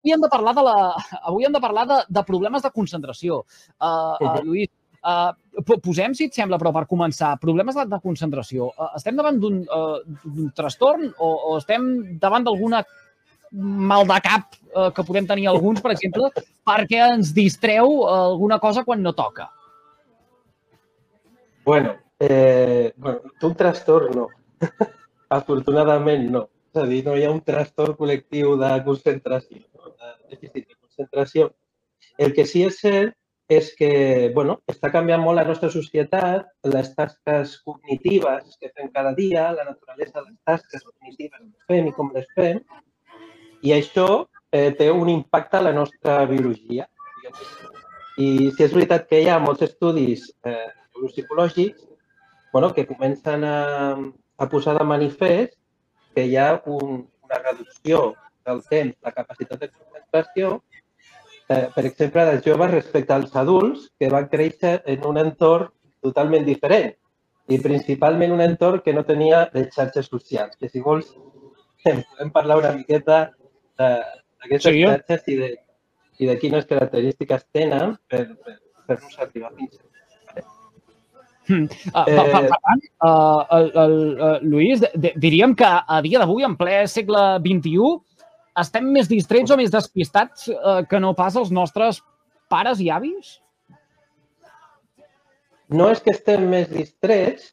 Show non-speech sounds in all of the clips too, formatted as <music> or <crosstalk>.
avui hem de parlar de, la, avui hem de, parlar de, de problemes de concentració. Uh, uh. Lluís, uh, posem, si et sembla, però per començar, problemes de, de concentració. Uh, estem davant d'un uh, trastorn o, o estem davant d'alguna mal de cap uh, que podem tenir alguns, per exemple, <laughs> perquè ens distreu alguna cosa quan no toca? Bueno, eh, bueno, un trastorn no. <laughs> Afortunadament no. És a dir, no hi ha un trastorn col·lectiu de concentració, dèficit de concentració. El que sí és cert és que bueno, està canviant molt la nostra societat, les tasques cognitives que fem cada dia, la naturalesa de les tasques cognitives que fem i com les fem, i això eh, té un impacte a la nostra biologia. I si és veritat que hi ha molts estudis eh, neuropsicològics bueno, que comencen a, a posar de manifest que hi ha un, una reducció del temps, la capacitat de concentració, eh, per exemple, dels joves respecte als adults que van créixer en un entorn totalment diferent i principalment un entorn que no tenia les xarxes socials. Que si vols, <laughs> en podem parlar una miqueta de- d'aquestes Sí. xarxes i de, i de quines característiques tenen per, per fer-nos arribar fins a Uh, per, per, per tant, uh, el, el, Lluís, de, de, diríem que a dia d'avui, en ple segle XXI, estem més distrets o més despistats uh, que no pas els nostres pares i avis? no és que estem més distrets,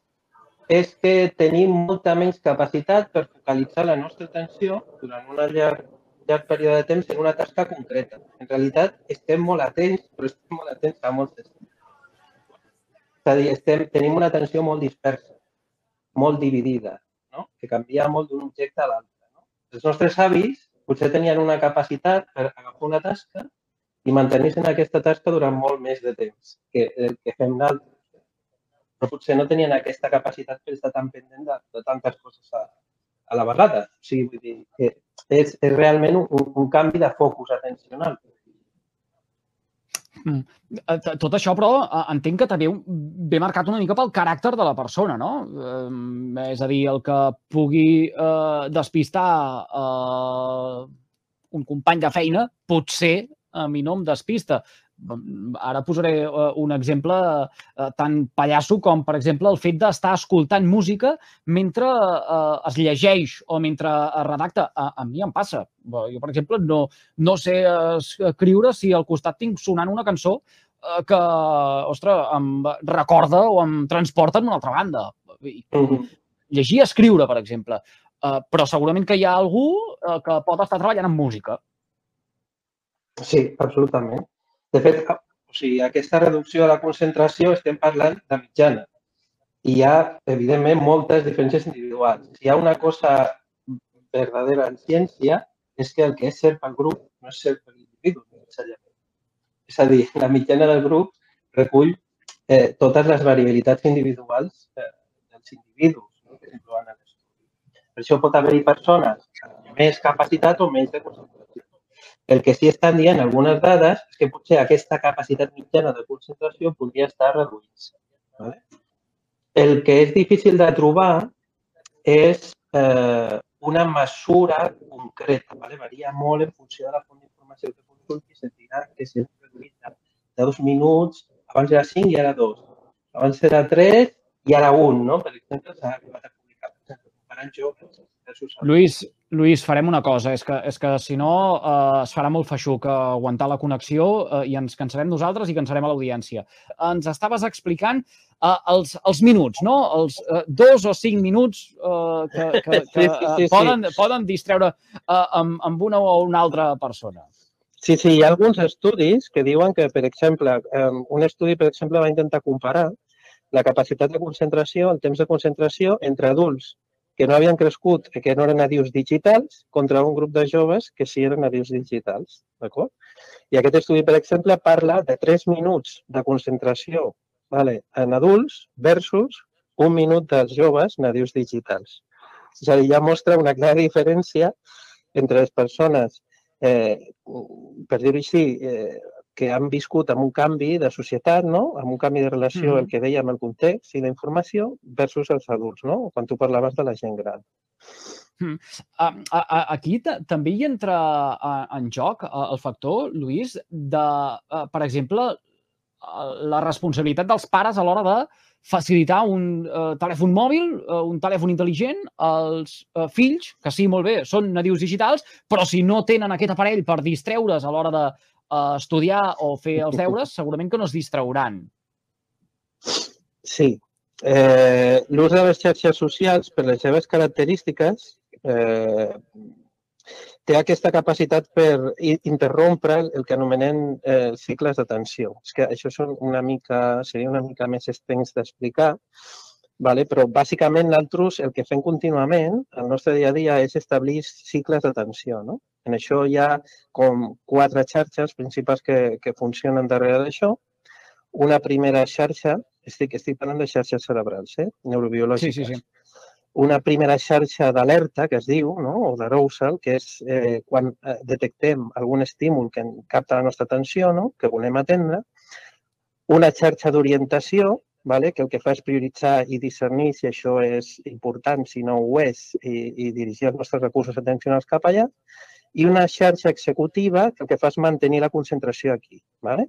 és que tenim molta menys capacitat per focalitzar la nostra atenció durant un llarg, llarg període de temps en una tasca concreta. En realitat, estem molt atents, però estem molt atents a moltes. És a dir, estem, tenim una atenció molt dispersa, molt dividida, no? que canvia molt d'un objecte a l'altre. No? Els nostres avis potser tenien una capacitat per agafar una tasca i mantenir-se en aquesta tasca durant molt més de temps que el que fem nosaltres però potser no tenien aquesta capacitat per estar tan pendent de, de tantes coses a, a la vegada. O sigui, vull dir que és, és realment un, un canvi de focus atencional. Eh, t- Tot això, però, eh, entenc que també ve marcat una mica pel caràcter de la persona, no? Eh, és a dir, el que pugui eh, despistar eh, un company de feina, potser a mi no em despista. Ara posaré eh, un exemple eh, tan pallasso com, per exemple, el fet d'estar escoltant música mentre eh, es llegeix o mentre es redacta. A, a mi em passa. Jo, per exemple, no, no sé escriure si al costat tinc sonant una cançó que, ostres, em recorda o em transporta en una altra banda. I. Llegir, escriure, per exemple. Però segurament que hi ha algú que pot estar treballant amb música. Sí, absolutament. De fet, o sigui, aquesta reducció de la concentració estem parlant de mitjana. I hi ha, evidentment, moltes diferències individuals. Si hi ha una cosa verdadera en ciència, és que el que és cert pel grup no és cert per l'individu, necessàriament. És a dir, la mitjana del grup recull eh, totes les variabilitats individuals eh, dels individus no? que s'inclouen en l'estudi. Per això pot haver-hi persones amb més capacitat o menys de concentració. El que sí estan dient algunes dades és que potser aquesta capacitat mitjana de concentració podria estar reduint-se. Vale? El que és difícil de trobar és eh, una mesura concreta. Vale? Varia molt en funció de la font d'informació que consultis. Et dirà que si és reduït de, de dos minuts, abans era cinc i ara dos. Abans era tres i ara un, no? Per exemple, s'ha arribat a publicar, per exemple, comparant versus adults. Lluís, farem una cosa, és que, és que si no eh, es farà molt feixuc eh, aguantar la connexió eh, i ens cansarem nosaltres i cansarem a l'audiència. Ens estaves explicant eh, els, els minuts, no? Els eh, dos o cinc minuts eh, que, que, que Sí, sí, sí, eh, sí. poden, poden distreure eh, amb, amb una o una altra persona. Sí, sí, hi ha alguns estudis que diuen que, per exemple, eh, un estudi, per exemple, va intentar comparar la capacitat de concentració, el temps de concentració entre adults que no havien crescut, que no eren nadius digitals, contra un grup de joves que sí eren nadius digitals. D'acord? I aquest estudi, per exemple, parla de 3 minuts de concentració vale, en adults versus un minut dels joves nadius digitals. És a dir, ja mostra una clara diferència entre les persones eh, per dir-ho així, eh, que han viscut amb un canvi de societat, no? amb un canvi de relació, Mhm. el que dèiem, el context i la informació, versus els adults, no? quan tu parlaves de la gent gran. Mm. Aquí també hi entra en joc el factor, Lluís, de, per exemple, la responsabilitat dels pares a l'hora de facilitar un uh, telèfon mòbil, uh, un telèfon intel·ligent als uh, fills, que sí, molt bé, són nadius digitals, però si no tenen aquest aparell per distreure's a l'hora de uh, estudiar o fer els deures, segurament que no es distrauran. Sí. Eh, L'ús de les xarxes socials, per les seves característiques, eh, té aquesta capacitat per interrompre el que anomenem eh, cicles d'atenció. És que això són una mica, seria una mica més extens d'explicar, vale? però bàsicament nosaltres el que fem contínuament al nostre dia a dia és establir cicles d'atenció. No? En això hi ha com quatre xarxes principals que, que funcionen darrere d'això. Una primera xarxa, estic, estic parlant de xarxes cerebrals, eh? neurobiològiques. Sí, sí, sí una primera xarxa d'alerta, que es diu, no? o d'arousal, que és eh, quan eh, detectem algun estímul que capta la nostra atenció, no? que volem atendre, una xarxa d'orientació, vale? que el que fa és prioritzar i discernir si això és important, si no ho és, i, i dirigir els nostres recursos atencionals cap allà, i una xarxa executiva que el que fa és mantenir la concentració aquí. Vale?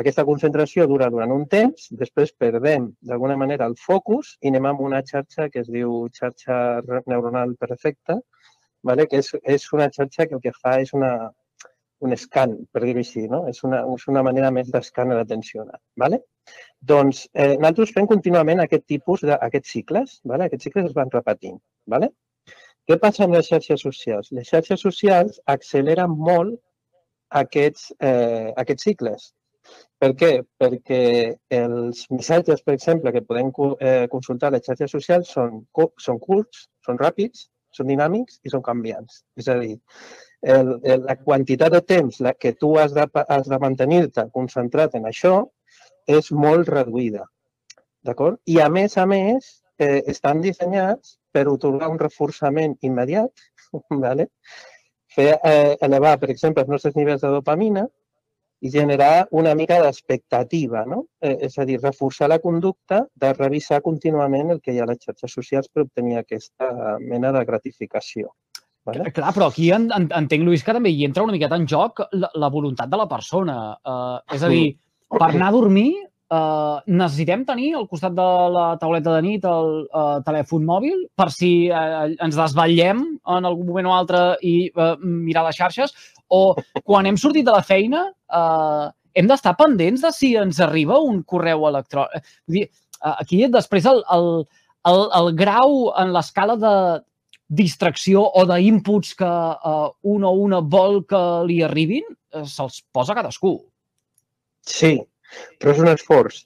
Aquesta concentració dura durant un temps, després perdem d'alguna manera el focus i anem amb una xarxa que es diu xarxa neuronal perfecta, vale? que és, és una xarxa que el que fa és una, un scan, per dir-ho així, no? És una, és una manera més d'escàner atencional. Vale? Doncs eh, nosaltres fem contínuament aquest tipus d'aquests cicles. Vale? Aquests cicles es van repetint. Vale? Què passa amb les xarxes socials? Les xarxes socials acceleren molt aquests, eh, aquests cicles. Per què? Perquè els missatges, per exemple, que podem eh, consultar a les xarxes socials són, són curts, són ràpids, són dinàmics i són canviants. És a dir, el, el, la quantitat de temps la que tu has de, has de mantenir-te concentrat en això és molt reduïda. D'acord? I a més a més, eh, estan dissenyats per otorgar un reforçament immediat, <laughs> ¿vale? fer eh, elevar, per exemple, els nostres nivells de dopamina i generar una mica d'expectativa, no? Eh, és a dir, reforçar la conducta de revisar contínuament el que hi ha a les xarxes socials per obtenir aquesta mena de gratificació. Vale? Clar, però aquí en, en, entenc, Lluís, que també hi entra una miqueta en joc la, la voluntat de la persona. Uh, és a dir, per anar a dormir Uh, necessitem tenir al costat de la tauleta de nit el uh, telèfon mòbil per si uh, ens desvetllem en algun moment o altre i uh, mirar les xarxes o quan hem sortit de la feina uh, hem d'estar pendents de si ens arriba un correu electrònic. Uh, aquí després el, el, el, el grau en l'escala de distracció o d'inputs que uh, un o una vol que li arribin uh, se'ls posa cadascú. Sí, però és un esforç.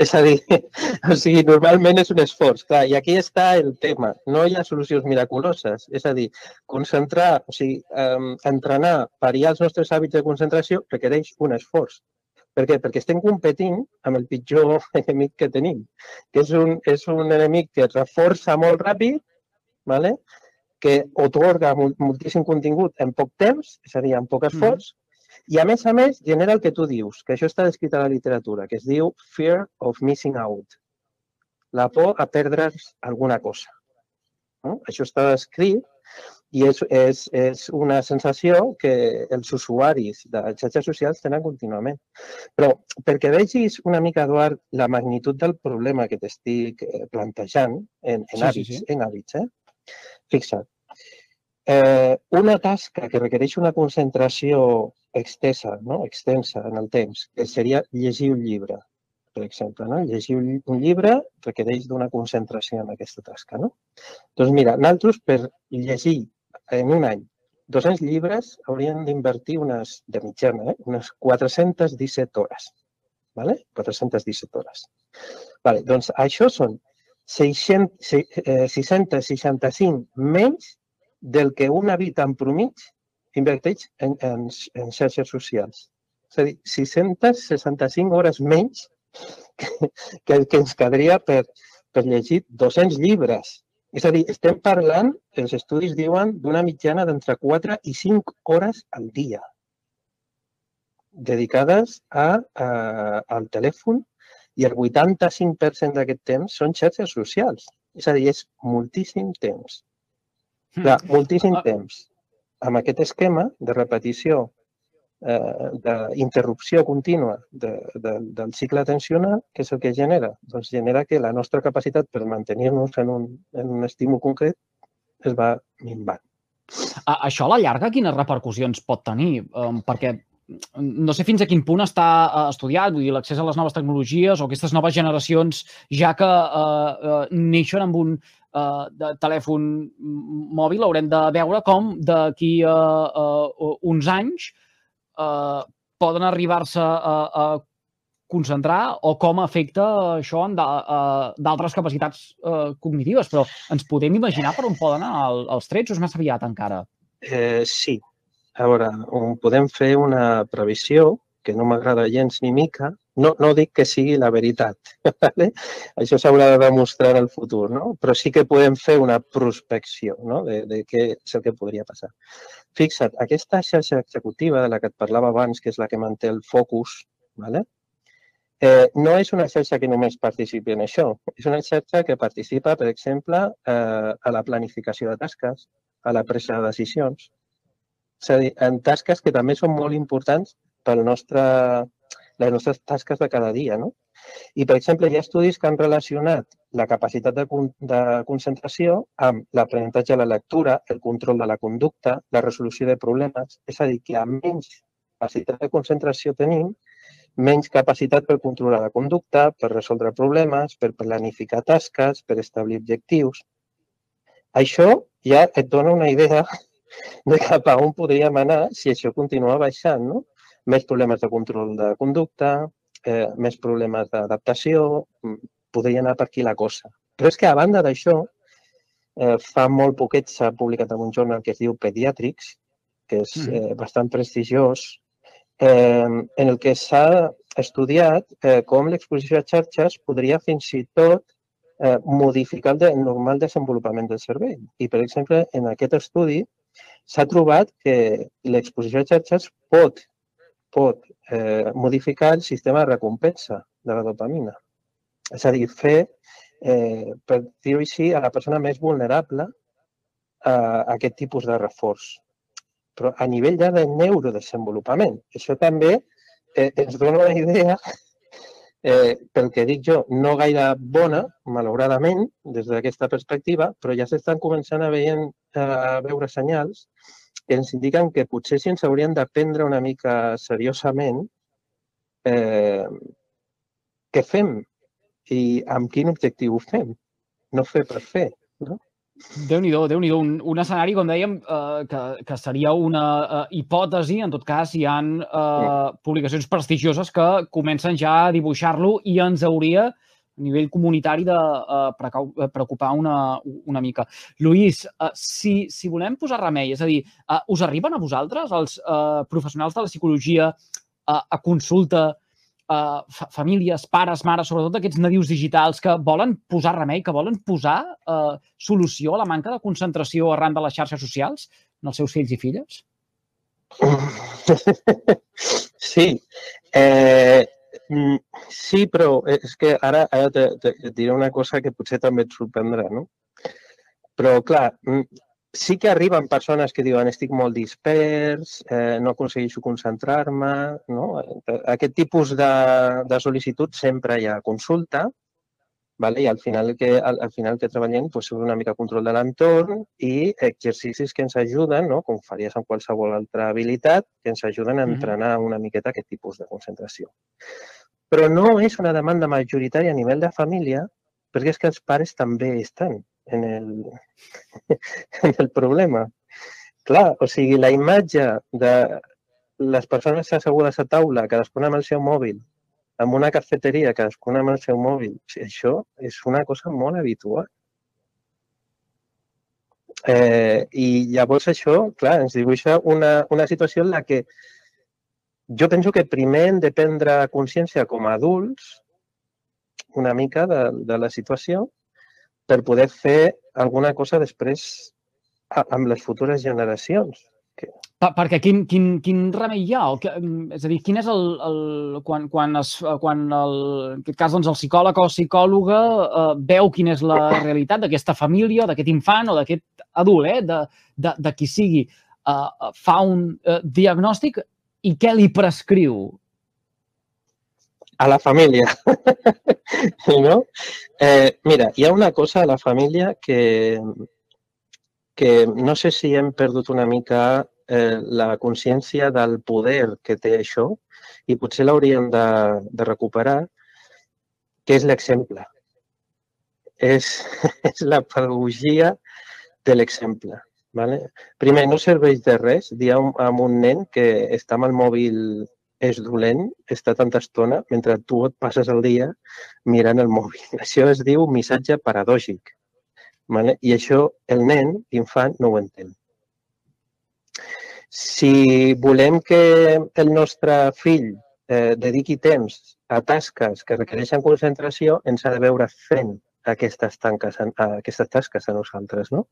És a dir, <laughs> o sigui, normalment és un esforç, clar, i aquí està el tema. No hi ha solucions miraculoses. És a dir, concentrar, o sigui, um, entrenar, variar els nostres hàbits de concentració requereix un esforç. Per què? Perquè estem competint amb el pitjor <laughs> enemic que tenim, que és un, és un enemic que es reforça molt ràpid, ¿vale? Que otorga moltíssim contingut en poc temps, és a dir, en poc esforç, mm i a més a més genera el que tu dius, que això està descrit a la literatura, que es diu fear of missing out. La por a perdre's alguna cosa. No? Això està descrit i és, és, és una sensació que els usuaris de xarxes socials tenen contínuament. Però perquè vegis una mica, Eduard, la magnitud del problema que t'estic eh, plantejant en, en sí, hàbits, sí, sí. en hàbits, eh? Fixa't, eh, una tasca que requereix una concentració extensa, no? extensa en el temps, que seria llegir un llibre, per exemple. No? Llegir un, llibre requereix d'una concentració en aquesta tasca. No? Doncs mira, nosaltres per llegir en un any 200 llibres hauríem d'invertir unes, de mitjana, eh? unes 417 hores. Vale? 417 hores. Vale, doncs això són 600, 665 menys del que un habitant promig inverteix en, en, en xarxes socials. És a dir, 665 hores menys que, que que ens quedaria per, per llegir 200 llibres. És a dir, estem parlant, els estudis diuen, d'una mitjana d'entre 4 i 5 hores al dia dedicades a, a, al telèfon i el 85% d'aquest temps són xarxes socials. És a dir, és moltíssim temps. Clar, moltíssim uh, temps amb aquest esquema de repetició, eh, d'interrupció contínua de, de, del cicle atencional, què és el que genera? Doncs genera que la nostra capacitat per mantenir-nos en, un, en un estímul concret es va minvant. Això a la llarga quines repercussions pot tenir? Um, perquè no sé fins a quin punt està uh, estudiat, vull dir, l'accés a les noves tecnologies o aquestes noves generacions, ja que uh, uh, neixen amb un uh, de telèfon mòbil, haurem de veure com d'aquí a uh, uns anys uh, poden arribar-se a, a concentrar o com afecta això en d'altres capacitats eh, cognitives, però ens podem imaginar per on poden anar els trets o és més aviat encara? Eh, sí. A veure, podem fer una previsió que no m'agrada gens ni mica. No, no dic que sigui la veritat, <laughs> ¿vale? això s'haurà de demostrar el futur, no? però sí que podem fer una prospecció no? de, de què és el que podria passar. Fixa't, aquesta xarxa executiva de la que et parlava abans, que és la que manté el focus, ¿vale? Eh, no és una xarxa que només participi en això. És una xarxa que participa, per exemple, eh, a la planificació de tasques, a la presa de decisions. És a dir, en tasques que també són molt importants pel nostre, les nostres tasques de cada dia. No? I, per exemple, hi ha estudis que han relacionat la capacitat de, de concentració amb l'aprenentatge de la lectura, el control de la conducta, la resolució de problemes. És a dir, que a menys capacitat de concentració tenim, menys capacitat per controlar la conducta, per resoldre problemes, per planificar tasques, per establir objectius. Això ja et dona una idea de cap a on podríem anar si això continua baixant. No? Més problemes de control de conducta, eh, més problemes d'adaptació, mm, podria anar per aquí la cosa. Però és que a banda d'això, eh, fa molt poquet s'ha publicat en un jornal que es diu Pediatrics, que és mm. eh, bastant prestigiós, eh, en el que s'ha estudiat eh, com l'exposició a xarxes podria fins i tot eh, modificar el normal desenvolupament del cervell. I, per exemple, en aquest estudi s'ha trobat que l'exposició a xarxes pot, pot eh, modificar el sistema de recompensa de la dopamina. És a dir, fer, eh, per dir-ho així, a la persona més vulnerable a aquest tipus de reforç però a nivell ja de neurodesenvolupament. Això també eh, ens dona una idea, eh, pel que dic jo, no gaire bona, malauradament, des d'aquesta perspectiva, però ja s'estan començant a, veient, a veure senyals que ens indiquen que potser si ens hauríem de prendre una mica seriosament eh, què fem i amb quin objectiu ho fem. No fer per fer, no? Déu-n'hi-do, déu nhi déu un, un escenari, com dèiem, eh, que, que seria una eh, hipòtesi. En tot cas, hi han eh, publicacions prestigioses que comencen ja a dibuixar-lo i ens hauria, nivell comunitari, de eh, eh preocupar una, una mica. Lluís, eh, si, si volem posar remei, és a dir, eh, us arriben a vosaltres, els eh, professionals de la psicologia, eh, a consulta uh, famílies, pares, mares, sobretot aquests nadius digitals que volen posar remei, que volen posar uh, solució a la manca de concentració arran de les xarxes socials en els seus fills i filles? <laughs> Sí. Eh, sí, però és que ara, ara te, te, et diré una cosa que potser també et sorprendrà, no? Però, clar, mm, sí que arriben persones que diuen estic molt dispers, eh, no aconsegueixo concentrar-me, no? Aquest tipus de, de sol·licitud sempre hi ha consulta, vale? i al final que, al, al final que treballem pues, és una mica control de l'entorn i exercicis que ens ajuden, no? com faries amb qualsevol altra habilitat, que ens ajuden a entrenar una miqueta aquest tipus de concentració. Però no és una demanda majoritària a nivell de família, perquè és que els pares també estan en el, <laughs> en el problema. Clar, o sigui, la imatge de les persones assegudes a taula, cadascuna amb el seu mòbil, amb una cafeteria, cadascuna amb el seu mòbil, això és una cosa molt habitual. Eh, I llavors això, clar, ens dibuixa una, una situació en la que jo penso que primer hem de prendre consciència com a adults una mica de, de la situació per poder fer alguna cosa després amb les futures generacions. perquè quin, quin, quin remei hi ha? El que, és a dir, quin és el... el quan, quan, es, quan el, en aquest cas doncs, el psicòleg o psicòloga eh, veu quina és la realitat d'aquesta família, d'aquest infant o d'aquest adult, eh, de, de, de qui sigui, uh, fa un uh, diagnòstic i què li prescriu? A la família. <laughs> no? Eh, mira, hi ha una cosa a la família que, que no sé si hem perdut una mica eh, la consciència del poder que té això i potser l'hauríem de, de recuperar, que és l'exemple. És, <laughs> és la pedagogia de l'exemple. Vale? Primer, no serveix de res dir a un nen que està amb el mòbil és dolent estar tanta estona mentre tu et passes el dia mirant el mòbil. <laughs> Això es diu missatge paradògic. Vale? I això el nen, l'infant, no ho entén. Si volem que el nostre fill eh, dediqui temps a tasques que requereixen concentració, ens ha de veure fent aquestes, tanques, aquestes tasques a nosaltres. No,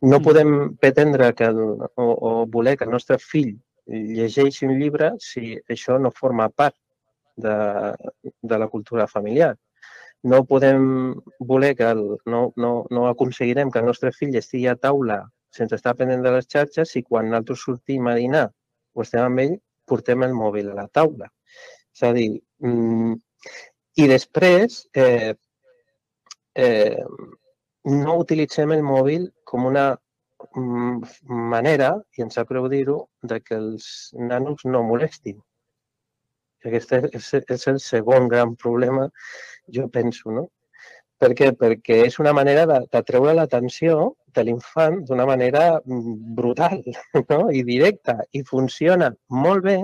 no mm. podem pretendre que el, o, o voler que el nostre fill llegeixi un llibre si això no forma part de, de la cultura familiar. No podem voler que el, no, no, no aconseguirem que el nostre fill estigui a taula sense estar pendent de les xarxes si quan nosaltres sortim a dinar o estem amb ell portem el mòbil a la taula. És a dir, mm, i després eh, eh, no utilitzem el mòbil com una Mm, manera, i em sap greu dir-ho, de que els nanos no molestin. Aquest és, és el segon gran problema, jo penso, no? Per què? Perquè és una manera de, de treure l'atenció de l'infant d'una manera mm, brutal <laughs> no? i directa i funciona molt bé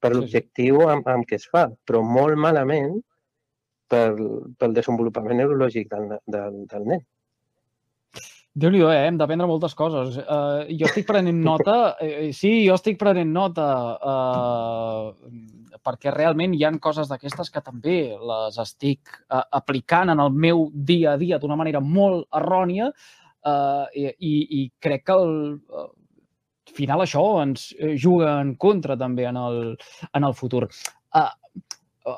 per l'objectiu amb, amb què es fa, però molt malament pel, pel desenvolupament neurològic del, del, del nen déu nhi eh? Hem d'aprendre moltes coses. Uh, jo estic prenent nota, <laughs> eh, sí, jo estic prenent nota uh, perquè realment hi han coses d'aquestes que també les estic uh, aplicant en el meu dia a dia d'una manera molt errònia uh, i, i crec que el, uh, al final això ens juga en contra també en el, en el futur. Uh,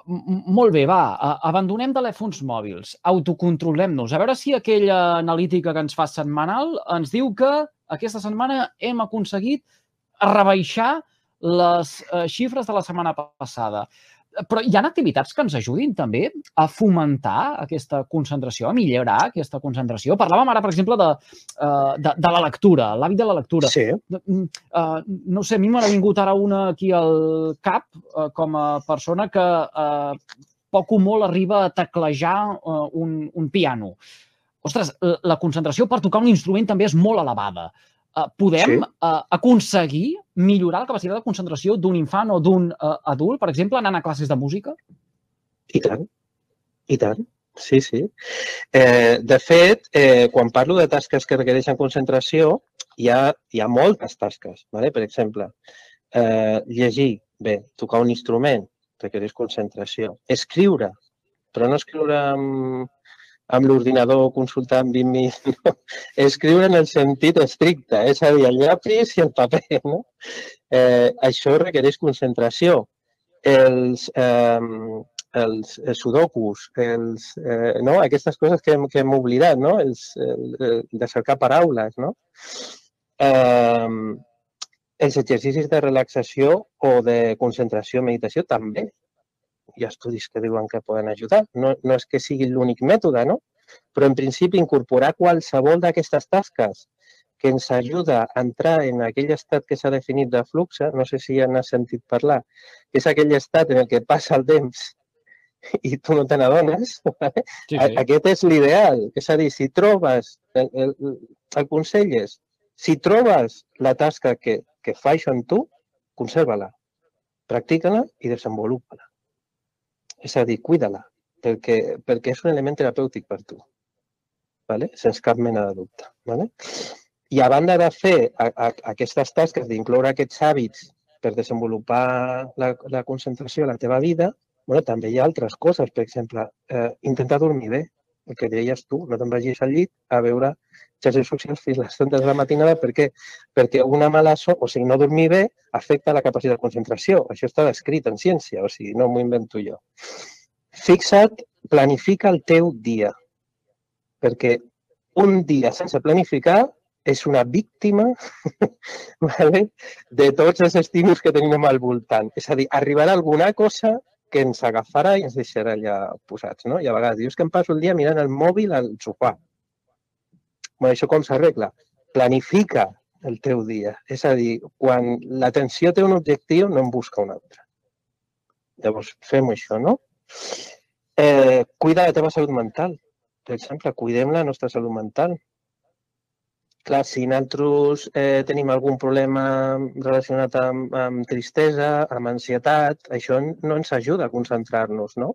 molt bé, va, abandonem telèfons mòbils, autocontrolem-nos. A veure si aquella analítica que ens fa setmanal ens diu que aquesta setmana hem aconseguit rebaixar les eh, xifres de la setmana passada. Però hi ha activitats que ens ajudin també a fomentar aquesta concentració, a millorar aquesta concentració. Parlàvem ara, per exemple, de, eh, de, de la lectura, l'hàbit de la lectura. Sí. Uh, no sé, a mi m'ha vingut ara una aquí al cap uh, com a persona que uh, poc o molt arriba a teclejar uh, un, un piano. Ostres, la concentració per tocar un instrument també és molt elevada eh, podem sí. eh, aconseguir millorar la capacitat de concentració d'un infant o d'un eh, adult, per exemple, anant a classes de música? I tant, i tant. Sí, sí. Eh, de fet, eh, quan parlo de tasques que requereixen concentració, hi ha, hi ha moltes tasques. ¿vale? Per exemple, eh, llegir, bé, tocar un instrument, requereix concentració. Escriure, però no escriure amb, amb l'ordinador consultant 20 minuts, no? <laughs> escriure en el sentit estricte, és a dir, el llapis i el paper. No? Eh, això requereix concentració. Els, eh, els, sudokus, els, eh, no? aquestes coses que hem, que hem oblidat, no? els, el, el, de cercar paraules. No? Eh, els exercicis de relaxació o de concentració, meditació també hi ha estudis que diuen que poden ajudar. No, no és que sigui l'únic mètode, no? Però en principi incorporar qualsevol d'aquestes tasques que ens ajuda a entrar en aquell estat que s'ha definit de flux, no sé si ja n'has sentit parlar, que és aquell estat en el que passa el temps <laughs> i tu no te n'adones, sí, sí. aquest és l'ideal. És a dir, si trobes, el, el, el consell és, si trobes la tasca que, que fa això en tu, conserva-la, practica-la i desenvolupa-la. És a dir, cuida-la, perquè, perquè és un element terapèutic per tu, vale? sense cap mena de dubte. Vale? I a banda de fer a, a, aquestes tasques, d'incloure aquests hàbits per desenvolupar la, la concentració a la teva vida, bueno, també hi ha altres coses. Per exemple, eh, intentar dormir bé, el que deies tu, no te'n vagis al llit a veure xarxes socials fins les 30 de la matinada. Per què? Perquè una mala son, o sigui, no dormir bé, afecta la capacitat de concentració. Això està descrit en ciència, o sigui, no m'ho invento jo. Fixa't, planifica el teu dia, perquè un dia sense planificar és una víctima <laughs> vale? de tots els estímuls que tenim al voltant. És a dir, arribarà alguna cosa que ens agafarà i ens deixarà allà posats. No? I a vegades dius que em passo el dia mirant el mòbil al sofà. Bueno, això com s'arregla? Planifica el teu dia. És a dir, quan l'atenció té un objectiu, no en busca un altre. Llavors, fem això, no? Eh, cuida la teva salut mental. Per exemple, cuidem la nostra salut mental. Clar, si nosaltres eh, tenim algun problema relacionat amb, amb tristesa, amb ansietat, això no ens ajuda a concentrar-nos, no?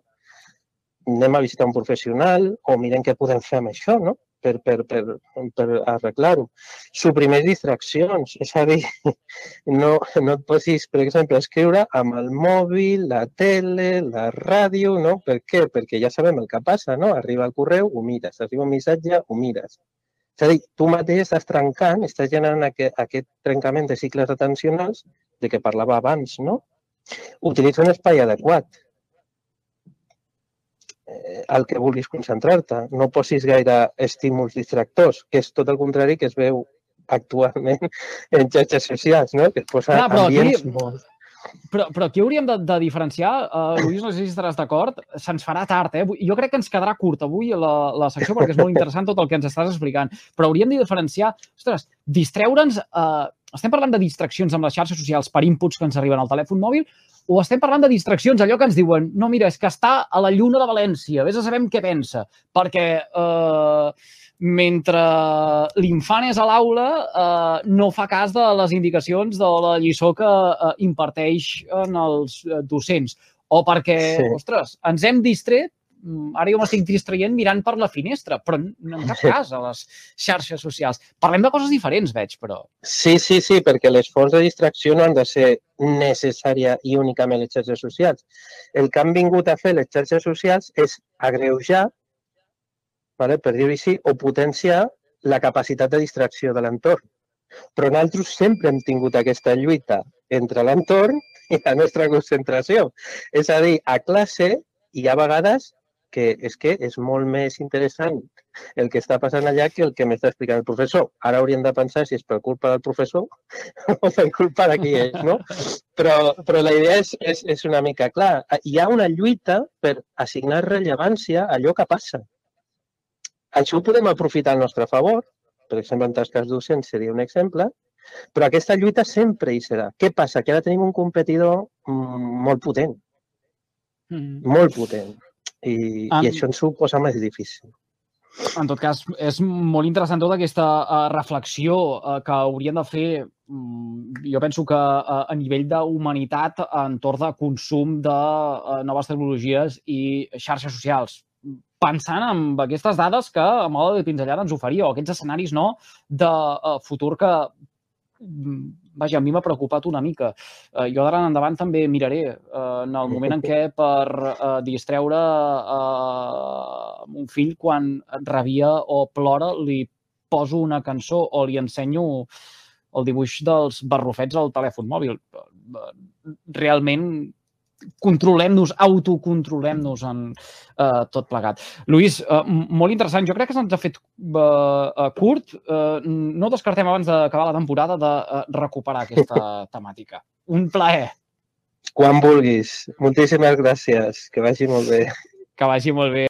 Anem a visitar un professional o mirem què podem fer amb això, no? per, per, per, per arreglar-ho. Suprimir distraccions, és a dir, <laughs> no, no et posis, per exemple, escriure amb el mòbil, la tele, la ràdio, no? Per què? Perquè ja sabem el que passa, no? Arriba el correu, ho mires, arriba un missatge, ho mires. És a dir, tu mateix estàs trencant, estàs generant aquest, aquest trencament de cicles atencionals de què parlava abans, no? Utilitza un espai adequat eh, al que vulguis concentrar-te. No posis gaire estímuls distractors, que és tot el contrari que es veu actualment <laughs> en xarxes socials, no? que es posa Clar, ambients aquí, molt... Però, però aquí hauríem de, de diferenciar, uh, Lluís, no sé si estaràs d'acord, se'ns farà tard, eh? Jo crec que ens quedarà curt avui la, la secció perquè és molt interessant tot el que ens estàs explicant, però hauríem de diferenciar, ostres, distreure'ns, uh, estem parlant de distraccions amb les xarxes socials per inputs que ens arriben al telèfon mòbil o estem parlant de distraccions, allò que ens diuen, no, mira, és que està a la lluna de València, vés a saber què pensa, perquè eh, mentre l'infant és a l'aula eh, no fa cas de les indicacions de la lliçó que eh, imparteix en els docents, o perquè, sí. ostres, ens hem distret ara jo m'estic distraient mirant per la finestra, però no en cap cas a les xarxes socials. Parlem de coses diferents, veig, però... Sí, sí, sí, perquè les fonts de distracció no han de ser necessària i únicament les xarxes socials. El que han vingut a fer les xarxes socials és agreujar, vale, per dir-ho així, o potenciar la capacitat de distracció de l'entorn. Però nosaltres sempre hem tingut aquesta lluita entre l'entorn i la nostra concentració. És a dir, a classe hi ha vegades que és que és molt més interessant el que està passant allà que el que m'està explicant el professor. Ara hauríem de pensar si és per culpa del professor <laughs> o per culpa de qui és, no? Però, però la idea és, és, és una mica clar. Hi ha una lluita per assignar rellevància a allò que passa. Això ho podem aprofitar al nostre favor, per exemple, en tasques docents seria un exemple, però aquesta lluita sempre hi serà. Què passa? Que ara tenim un competidor mm, molt potent. Mm. Molt potent i, um, i això ens ho posa més difícil. En tot cas, és molt interessant tota aquesta uh, reflexió uh, que haurien de fer, um, jo penso que uh, a nivell d'humanitat entorn de consum de noves tecnologies i xarxes socials. Pensant en aquestes dades que a moda de pinzellada ens oferia, o aquests escenaris no, de futur que vaja, a mi m'ha preocupat una mica. Eh, jo d'ara en endavant també miraré eh, en el moment en què per eh, distreure eh, un fill quan rebia o plora li poso una cançó o li ensenyo el dibuix dels barrufets al telèfon mòbil. Realment controlem-nos, autocontrolem-nos en uh, tot plegat. Lluís, uh, molt interessant. Jo crec que se'ns ha fet uh, uh, curt. Uh, no descartem abans d'acabar la temporada de uh, recuperar aquesta <laughs> temàtica. Un plaer. Quan vulguis. Moltíssimes gràcies. Que vagi molt bé. Que vagi molt bé.